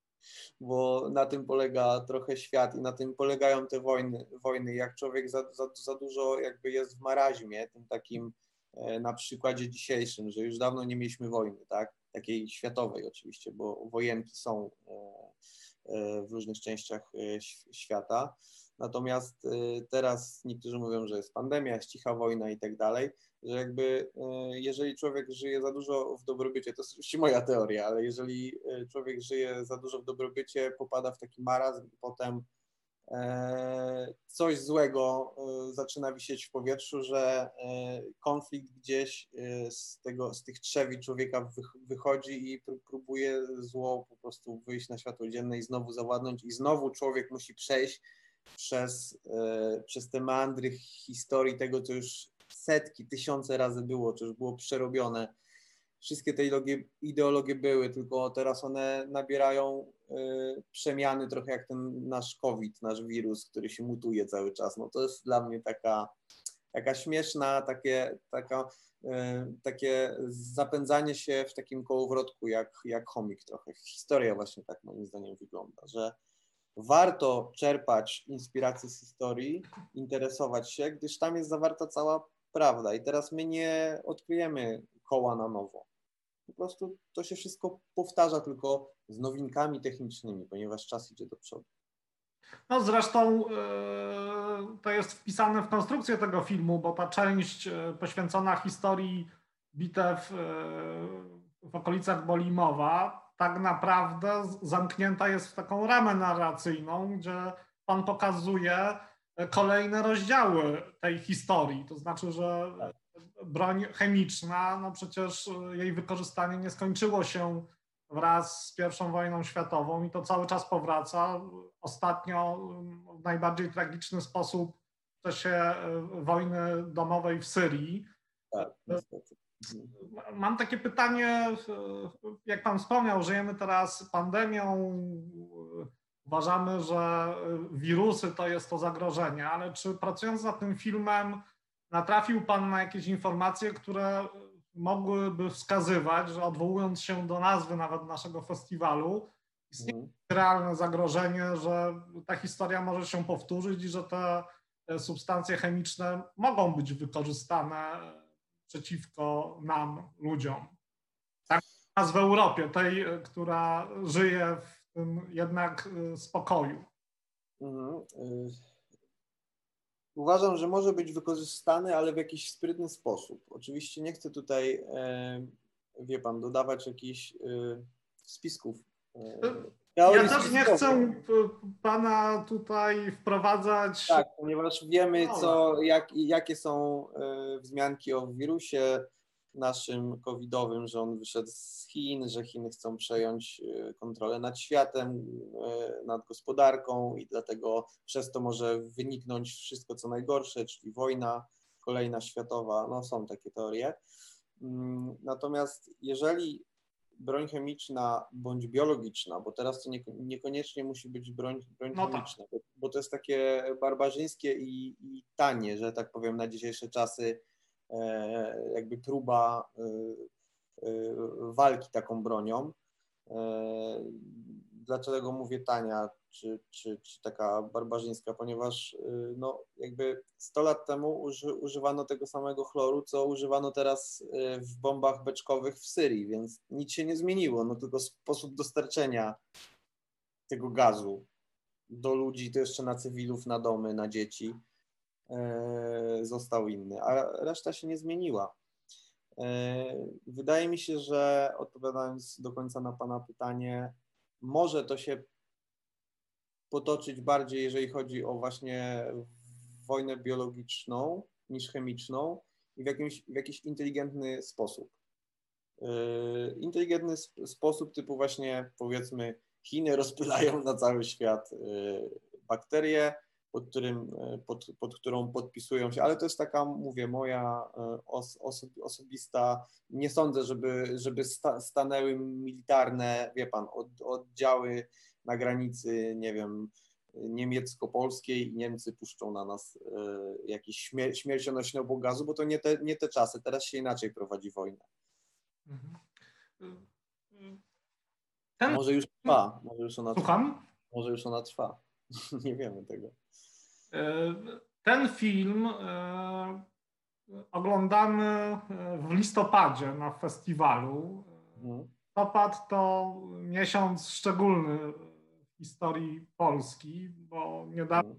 bo na tym polega trochę świat i na tym polegają te wojny. wojny. Jak człowiek za, za, za dużo jakby jest w maraźmie, tym takim e, na przykładzie dzisiejszym, że już dawno nie mieliśmy wojny, tak? Takiej światowej oczywiście, bo wojenki są e, e, w różnych częściach e, świata. Natomiast teraz niektórzy mówią, że jest pandemia, jest cicha wojna i tak dalej, że jakby jeżeli człowiek żyje za dużo w dobrobycie, to jest oczywiście moja teoria, ale jeżeli człowiek żyje za dużo w dobrobycie, popada w taki marazm i potem coś złego e, zaczyna wisieć w powietrzu, że e, konflikt gdzieś e, z, tego, z tych trzewi człowieka wych- wychodzi i pró- próbuje zło po prostu wyjść na światło dzienne i znowu zawładnąć i znowu człowiek musi przejść przez, e, przez te meandry historii tego, co już setki, tysiące razy było, to już było przerobione. Wszystkie te ideologie, ideologie były, tylko teraz one nabierają y, przemiany trochę jak ten nasz COVID, nasz wirus, który się mutuje cały czas. No to jest dla mnie taka, taka śmieszna, takie, taka, y, takie zapędzanie się w takim kołowrotku jak, jak chomik trochę. Historia właśnie tak moim zdaniem wygląda, że warto czerpać inspiracje z historii, interesować się, gdyż tam jest zawarta cała prawda. I teraz my nie odkryjemy koła na nowo. Po prostu to się wszystko powtarza, tylko z nowinkami technicznymi, ponieważ czas idzie do przodu. No zresztą e, to jest wpisane w konstrukcję tego filmu, bo ta część e, poświęcona historii bitew e, w okolicach Bolimowa tak naprawdę zamknięta jest w taką ramę narracyjną, gdzie pan pokazuje kolejne rozdziały tej historii. To znaczy, że broń chemiczna, no przecież e, jej wykorzystanie nie skończyło się wraz z I wojną światową i to cały czas powraca. Ostatnio w najbardziej tragiczny sposób w czasie e, wojny domowej w Syrii. Tak, niestety. Mhm. Mam takie pytanie, e, jak Pan wspomniał, żyjemy teraz pandemią, e, uważamy, że e, wirusy to jest to zagrożenie, ale czy pracując nad tym filmem natrafił Pan na jakieś informacje, które mogłyby wskazywać, że odwołując się do nazwy nawet naszego festiwalu, istnieje Mhm. realne zagrożenie, że ta historia może się powtórzyć i że te e, substancje chemiczne mogą być wykorzystane przeciwko nam, ludziom. Tak nas w Europie, tej, e, która żyje w tym jednak e, spokoju. Mhm. Uważam, że może być wykorzystany, ale w jakiś sprytny sposób. Oczywiście nie chcę tutaj, e, wie pan, dodawać jakichś e, spisków. e, Ja też nie chcę pana tutaj wprowadzać. Tak, ponieważ wiemy, Dobra. co, jak, jakie są wzmianki o wirusie, naszym covidowym, że on wyszedł z Chin, że Chiny chcą przejąć e, kontrolę nad światem, e, nad gospodarką i dlatego przez to może wyniknąć wszystko co najgorsze, czyli wojna kolejna światowa. No są takie teorie. Mm, natomiast jeżeli broń chemiczna bądź biologiczna, bo teraz to niekoniecznie musi być broń, broń no tak. chemiczna, bo, bo, to jest takie barbarzyńskie i, i, tanie, że tak powiem, na dzisiejsze czasy jakby próba e, e, walki taką bronią. E, dlaczego mówię tania? czy, czy, czy taka barbarzyńska, ponieważ no, jakby 100 lat temu uży, używano tego samego chloru, co używano teraz w bombach beczkowych w Syrii, więc nic się nie zmieniło, no tylko sposób dostarczenia tego gazu do ludzi, to jeszcze na cywilów, na domy, na dzieci e, został inny, a reszta się nie zmieniła. E, wydaje mi się, że odpowiadając do końca na Pana pytanie, może to się potoczyć bardziej, jeżeli chodzi o właśnie wojnę biologiczną niż chemiczną i w, jakimś, w jakiś inteligentny sposób. Yy, inteligentny sp sposób typu właśnie powiedzmy Chiny rozpylają na cały świat bakterie, pod, którym, yy, pod, pod którą podpisują się, ale to jest taka, mówię, moja os, oso, osobista, nie sądzę, żeby, żeby sta, stanęły militarne, wie pan, od, oddziały na granicy, nie wiem, niemiecko-polskiej i Niemcy puszczą na nas e, jakiś śmier śmiercionośny gazu, bo to nie te, nie te czasy, teraz się inaczej prowadzi wojna. Mhm. Ten... Może już trwa, może już ona Słucham? trwa. Może już ona trwa. nie wiemy tego. E, ten film e, oglądamy w listopadzie na festiwalu. Mhm. Listopad to miesiąc szczególny w historii Polski, bo niedawno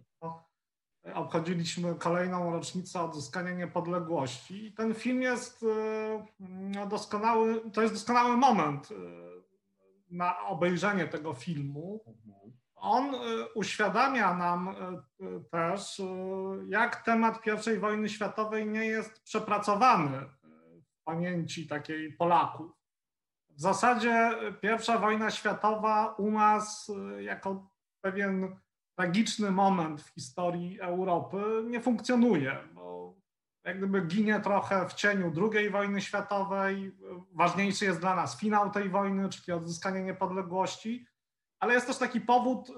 obchodziliśmy kolejną rocznicę odzyskania niepodległości. I ten film jest e, no, doskonały, to jest doskonały moment e, na obejrzenie tego filmu. On e, uświadamia nam też, jak temat I wojny światowej nie jest przepracowany w pamięci takiej Polaków. W zasadzie pierwsza wojna światowa u nas y, jako pewien tragiczny moment w historii Europy nie funkcjonuje, bo jak gdyby ginie trochę w cieniu II wojny światowej. Ważniejszy jest dla nas finał tej wojny, czyli odzyskanie niepodległości, ale jest też taki powód, y,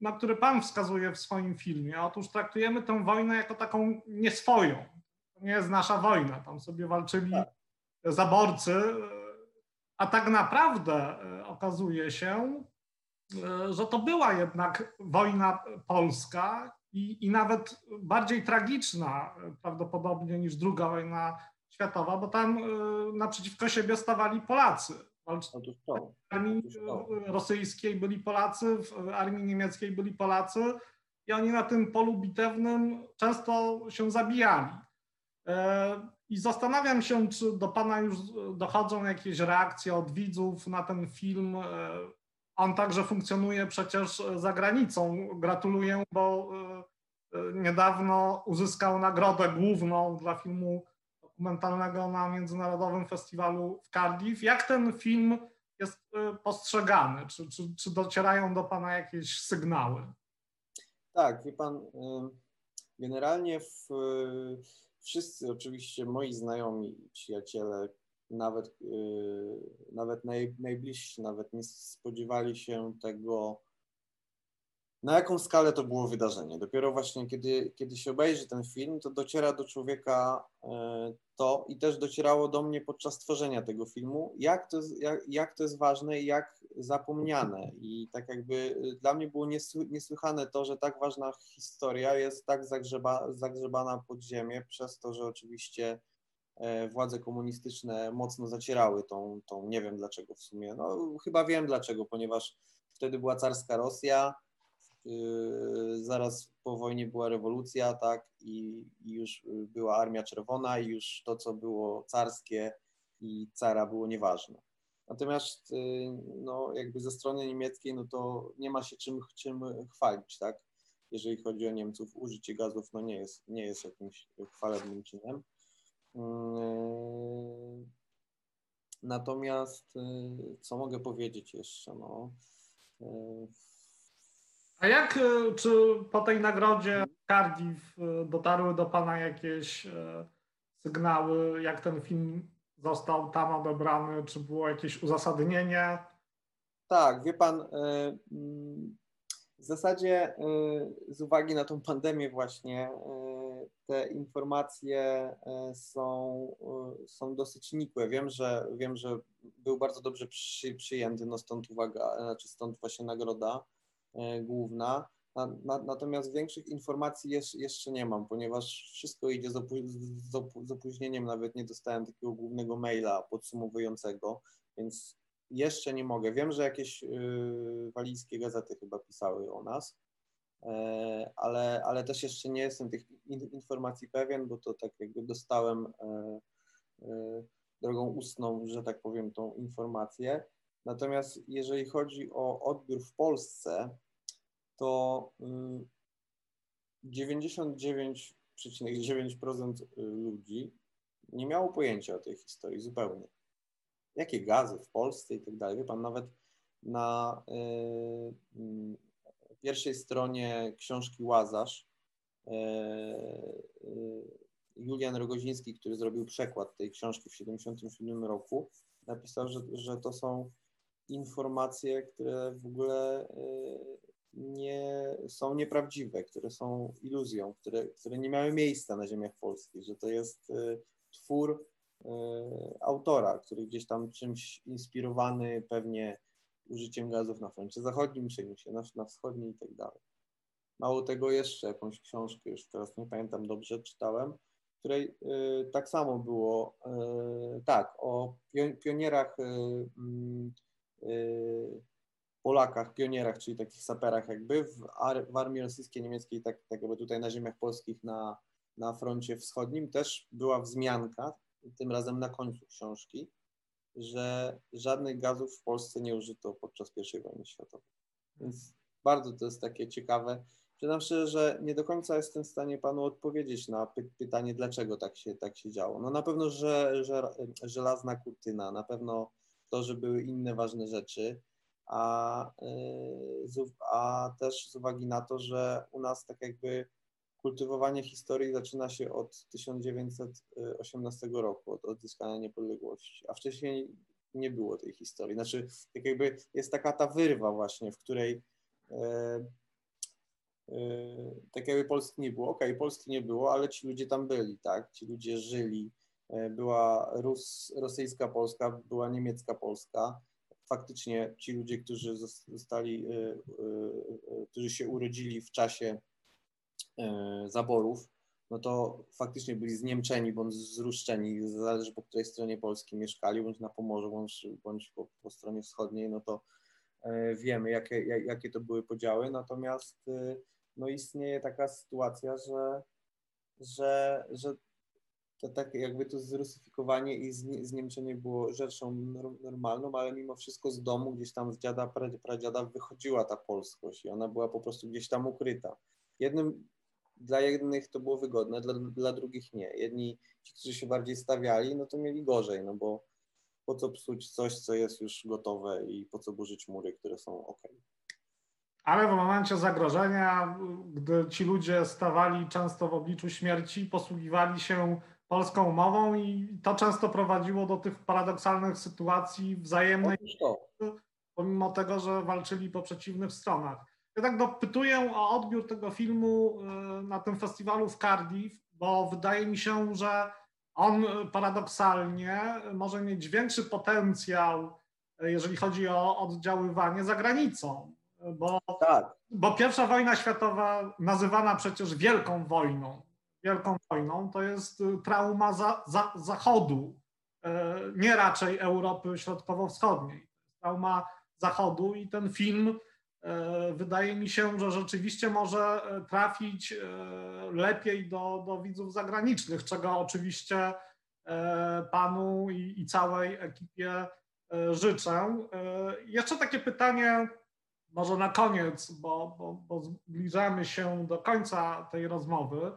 na który Pan wskazuje w swoim filmie. Otóż traktujemy tę wojnę jako taką nieswoją. To nie jest nasza wojna. Tam sobie walczyli tak. zaborcy, y, a tak naprawdę e, okazuje się, że to była jednak wojna polska i, i nawet bardziej tragiczna prawdopodobnie niż druga wojna światowa, bo tam naprzeciwko siebie stawali Polacy. W armii rosyjskiej byli Polacy, w armii niemieckiej byli Polacy i oni na tym polu bitewnym często się zabijali. I zastanawiam się, czy do Pana już dochodzą jakieś reakcje od widzów na ten film. E, on także funkcjonuje przecież za granicą. Gratuluję, bo e, e, niedawno uzyskał nagrodę główną dla filmu dokumentalnego na Międzynarodowym Festiwalu w Cardiff. Jak ten film jest postrzegany? Czy, czy, czy docierają do Pana jakieś sygnały? Tak, wie Pan, generalnie w wszyscy oczywiście moi znajomi, przyjaciele, nawet, nawet naj, najbliżsi, nawet nie spodziewali się tego, na jaką skalę to było wydarzenie. Dopiero właśnie kiedy, kiedy się obejrzy ten film, to dociera do człowieka yy, to i też docierało do mnie podczas tworzenia tego filmu, jak to, jak, jak to jest ważne i jak zapomniane. I tak jakby y, dla mnie było niesłychane to, że tak ważna historia jest tak zagrzeba, zagrzebana pod ziemię, przez to, że oczywiście e, władze komunistyczne mocno zacierały tą, tą, nie wiem dlaczego w sumie, no chyba wiem dlaczego, ponieważ wtedy była carska Rosja, zaraz po wojnie była rewolucja, tak, i, i już była Armia Czerwona i już to, co było carskie i cara było nieważne. Natomiast y, no, jakby ze strony niemieckiej, no to nie ma się czym, czym chwalić, tak? Jeżeli chodzi o Niemców, użycie gazów no nie jest, nie jest jakimś chwalebnym czynem. Mm, natomiast co mogę powiedzieć jeszcze? No, a jak, e, czy po tej nagrodzie Cardiff e, dotarły do Pana jakieś e, sygnały, jak ten film został tam odebrany, czy było jakieś uzasadnienie? Tak, wie Pan, mm, w zasadzie z uwagi na tą pandemię właśnie te informacje są, są dosyć nikłe. Wiem, że wiem, że był bardzo dobrze przy, przyjęty, no stąd uwaga, znaczy stąd właśnie nagroda główna. Na, na, natomiast większych informacji jeszcze, jeszcze nie mam, ponieważ wszystko idzie z, opó z, opóźnieniem, nawet nie dostałem takiego głównego maila podsumowującego, więc jeszcze nie mogę. Wiem, że jakieś yy, walijskie gazety chyba pisały o nas, e, ale, ale też jeszcze nie jestem tych in, informacji pewien, bo to tak jakby dostałem e, drogą ustną, że tak powiem, tą informację. Natomiast jeżeli chodzi o odbiór w Polsce, to 99,9% y, ludzi nie miało pojęcia o tej historii zupełnie. Jakie gazy w Polsce i tak dalej. Wie pan, nawet na y, y, pierwszej stronie książki Łazarz Julian Rogoziński, który zrobił przekład tej książki w 1977 roku, napisał, że, że to są informacje, które w ogóle nie, są nieprawdziwe, które są iluzją, które, które nie miały miejsca na ziemiach polskich, że to jest y, twór y, autora, który gdzieś tam czymś inspirowany pewnie użyciem gazów na froncie zachodnim, czymś na, na wschodniej i tak dalej. Mało tego jeszcze jakąś książkę, już teraz nie pamiętam dobrze, czytałem, której y, tak samo było, y, tak, o pionierach mm, Polakach, pionierach, czyli takich saperach jakby w, ar w armii rosyjskiej, niemieckiej, tak, tak jakby tutaj na ziemiach polskich na, na froncie wschodnim też była wzmianka, tym razem na końcu książki, że żadnych gazów w Polsce nie użyto podczas I wojny światowej. Więc bardzo to jest takie ciekawe. Przyznam szczerze, że nie do końca jestem w stanie panu odpowiedzieć na py pytanie, dlaczego tak się, tak się działo. No na pewno, że, że żelazna kurtyna, na pewno to, że były inne ważne rzeczy a, y, a też z uwagi na to, że u nas tak jakby kultywowanie historii zaczyna się od 1918 roku, od odzyskania niepodległości, a wcześniej nie było tej historii. Znaczy, tak jakby jest taka ta wyrwa właśnie, w której e, e, tak jakby Polski nie było. Okej, okay, Polski nie było, ale ci ludzie tam byli, tak? Ci ludzie żyli. E, była Rus, rosyjska Polska, była niemiecka Polska faktycznie ci ludzie, którzy zostali, y, y, y, którzy się urodzili w czasie zaborów, no to faktycznie byli zniemczeni bądź zruszczeni, zależy po której stronie Polski mieszkali, bądź na Pomorzu, bądź, bądź po, po stronie wschodniej, no to wiemy, jakie, jakie to były podziały, natomiast no istnieje taka sytuacja, że, że, że to tak jakby to zrusyfikowanie i zniemczenie było rzeczą normalną, ale mimo wszystko z domu gdzieś tam z dziada, pradziada wychodziła ta polskość i ona była po prostu gdzieś tam ukryta. Jednym, dla jednych to było wygodne, dla, dla drugich nie. Jedni, ci, którzy się bardziej stawiali, no to mieli gorzej, no bo po co psuć coś, co jest już gotowe i po co burzyć mury, które są ok. Ale w momencie zagrożenia, gdy ci ludzie stawali często w obliczu śmierci, posługiwali się polską mową i to często prowadziło do tych paradoksalnych sytuacji wzajemnej, pomimo tego, że walczyli po przeciwnych stronach. Ja tak dopytuję o odbiór tego filmu y, na tym festiwalu w Cardiff, bo wydaje mi się, że on paradoksalnie może mieć większy potencjał, jeżeli chodzi o oddziaływanie za granicą. Bo, tak. bo pierwsza wojna światowa, nazywana przecież Wielką Wojną, Wielką Wojną, to jest y, trauma za, za, Zachodu, e, nie raczej Europy Środkowo-Wschodniej. Trauma Zachodu i ten film e, wydaje mi się, że rzeczywiście może e, trafić lepiej do, do widzów zagranicznych, czego oczywiście panu i, i całej ekipie życzę. Jeszcze takie pytanie, może na koniec, bo, bo, bo zbliżamy się do końca tej rozmowy.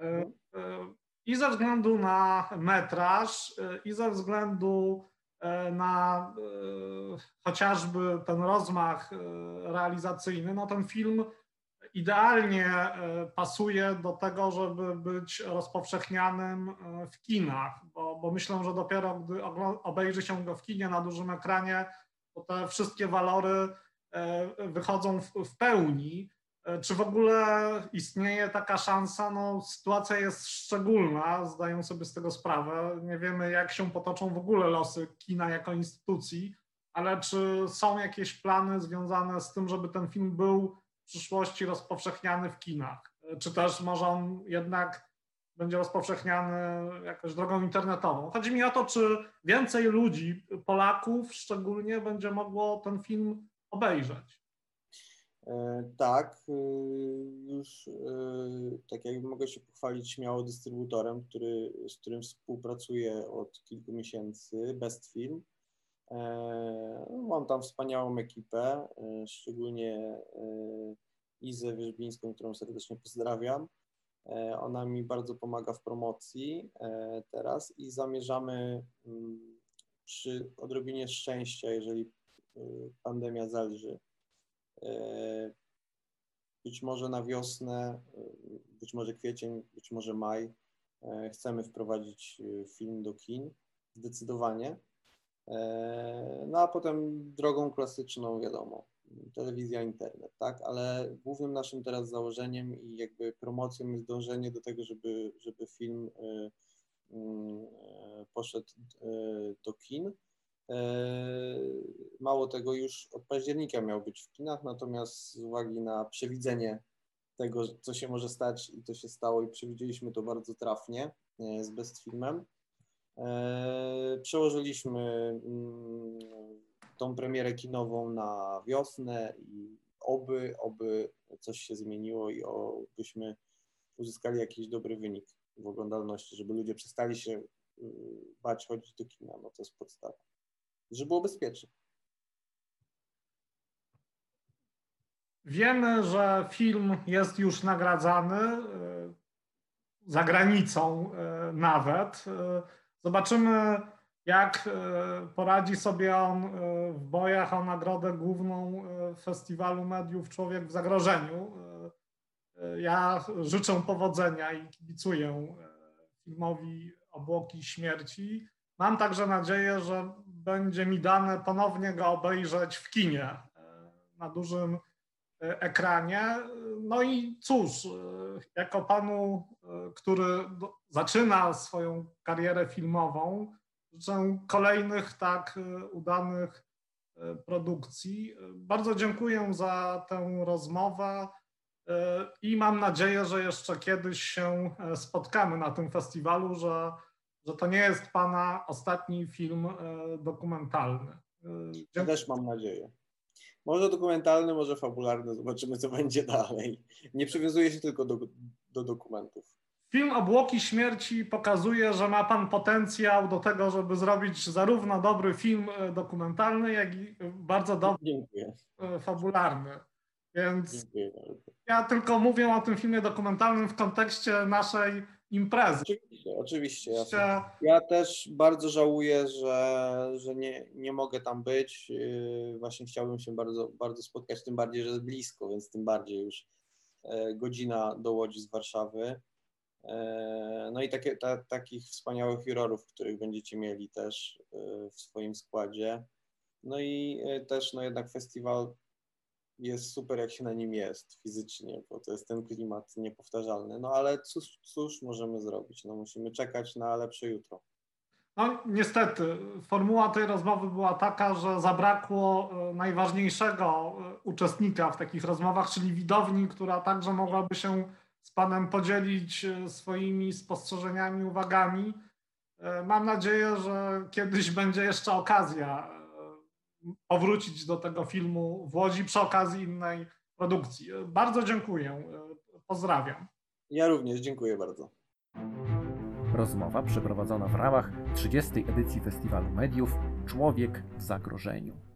E, e, i ze względu na metraż, y, i ze względu na chociażby ten rozmach realizacyjny, no ten film idealnie pasuje do tego, żeby być rozpowszechnianym w kinach, bo, bo myślę, że dopiero gdy obejrzy się go w kinie na dużym ekranie, to te wszystkie walory wychodzą w, w pełni. Y, Czy w ogóle istnieje taka szansa? No, sytuacja jest szczególna, zdają sobie z tego sprawę. Nie wiemy, jak się potoczą w ogóle losy kina jako instytucji, ale czy są jakieś plany związane z tym, żeby ten film był w przyszłości rozpowszechniany w kinach? Czy też może on jednak będzie rozpowszechniany jakoś drogą internetową? Chodzi mi o to, czy więcej ludzi, Polaków szczególnie, będzie mogło ten film obejrzeć. E, Tak, y, już y, tak jakby mogę się pochwalić śmiało dystrybutorem, który, z którym współpracuję od kilku miesięcy, Best Film. E, Mam tam wspaniałą ekipę, e, szczególnie e, Izę Wierzbińską, którą serdecznie pozdrawiam. E, Ona mi bardzo pomaga w promocji e, teraz i zamierzamy mm, przy odrobinie szczęścia, jeżeli pandemia zalży, E, Być może na wiosnę, e, być może kwiecień, być może maj e, chcemy wprowadzić e, film do kin, zdecydowanie. E, No a potem drogą klasyczną, wiadomo, telewizja, internet, tak? Ale głównym naszym teraz założeniem i jakby promocją jest dążenie do tego, żeby, żeby film e, mm, e, poszedł e, do kin. E, Mało tego, już od października miał być w kinach, natomiast z uwagi na przewidzenie tego, co się może stać i to się stało i przewidzieliśmy to bardzo trafnie e, z Best Filmem, e, przełożyliśmy mm, tą premierę kinową na wiosnę i oby, oby coś się zmieniło i obyśmy uzyskali jakiś dobry wynik w oglądalności, żeby ludzie przestali się y, bać chodzić do kina, no to jest podstawa żeby było bezpiecznie. Wiemy, że film jest już nagradzany y, za granicą y, nawet. Y, Zobaczymy, jak poradzi sobie on w bojach o nagrodę główną Festiwalu Mediów Człowiek w Zagrożeniu. Ja życzę powodzenia i kibicuję filmowi Obłoki Śmierci. Mam także nadzieję, że będzie mi dane ponownie go obejrzeć w kinie e, na dużym e, ekranie. No i cóż, e, jako panu, który zaczyna swoją karierę filmową, życzę kolejnych tak udanych produkcji. Bardzo dziękuję za tę rozmowę i mam nadzieję, że jeszcze kiedyś się spotkamy na tym festiwalu, że że to nie jest Pana ostatni film e, dokumentalny. E, Ja też mam nadzieję. Może dokumentalny, może fabularny, zobaczymy co będzie dalej. Nie przywiązuję się tylko do, do dokumentów. Film Obłoki Śmierci pokazuje, że ma Pan potencjał do tego, żeby zrobić zarówno dobry film e, dokumentalny, jak i bardzo dobry Dziękuję. fabularny. Więc Dziękuję ja tylko mówię o tym filmie dokumentalnym w kontekście naszej imprezy. Oczywiście, oczywiście. Jasne. Ja też bardzo żałuję, że, że nie, nie mogę tam być. Yy, Właśnie chciałbym się bardzo, bardzo spotkać, tym bardziej, że jest blisko, więc tym bardziej już e, godzina do Łodzi z Warszawy. E, No i takie, ta, takich wspaniałych jurorów, których będziecie mieli też e, w swoim składzie. No i też no jednak festiwal jest super, jak się na nim jest fizycznie, bo to jest ten klimat niepowtarzalny. No ale cóż, cóż możemy zrobić? No musimy czekać na lepsze jutro. No, niestety, formuła tej rozmowy była taka, że zabrakło e, najważniejszego e, uczestnika w takich rozmowach, czyli widowni, która także mogłaby się z Panem podzielić e, swoimi spostrzeżeniami, uwagami. Mam nadzieję, że kiedyś będzie jeszcze okazja powrócić do tego filmu w Łodzi przy okazji innej produkcji. Bardzo dziękuję. Pozdrawiam. Ja również dziękuję bardzo. Rozmowa przeprowadzona w ramach 30. edycji Festiwalu Mediów Człowiek w zagrożeniu.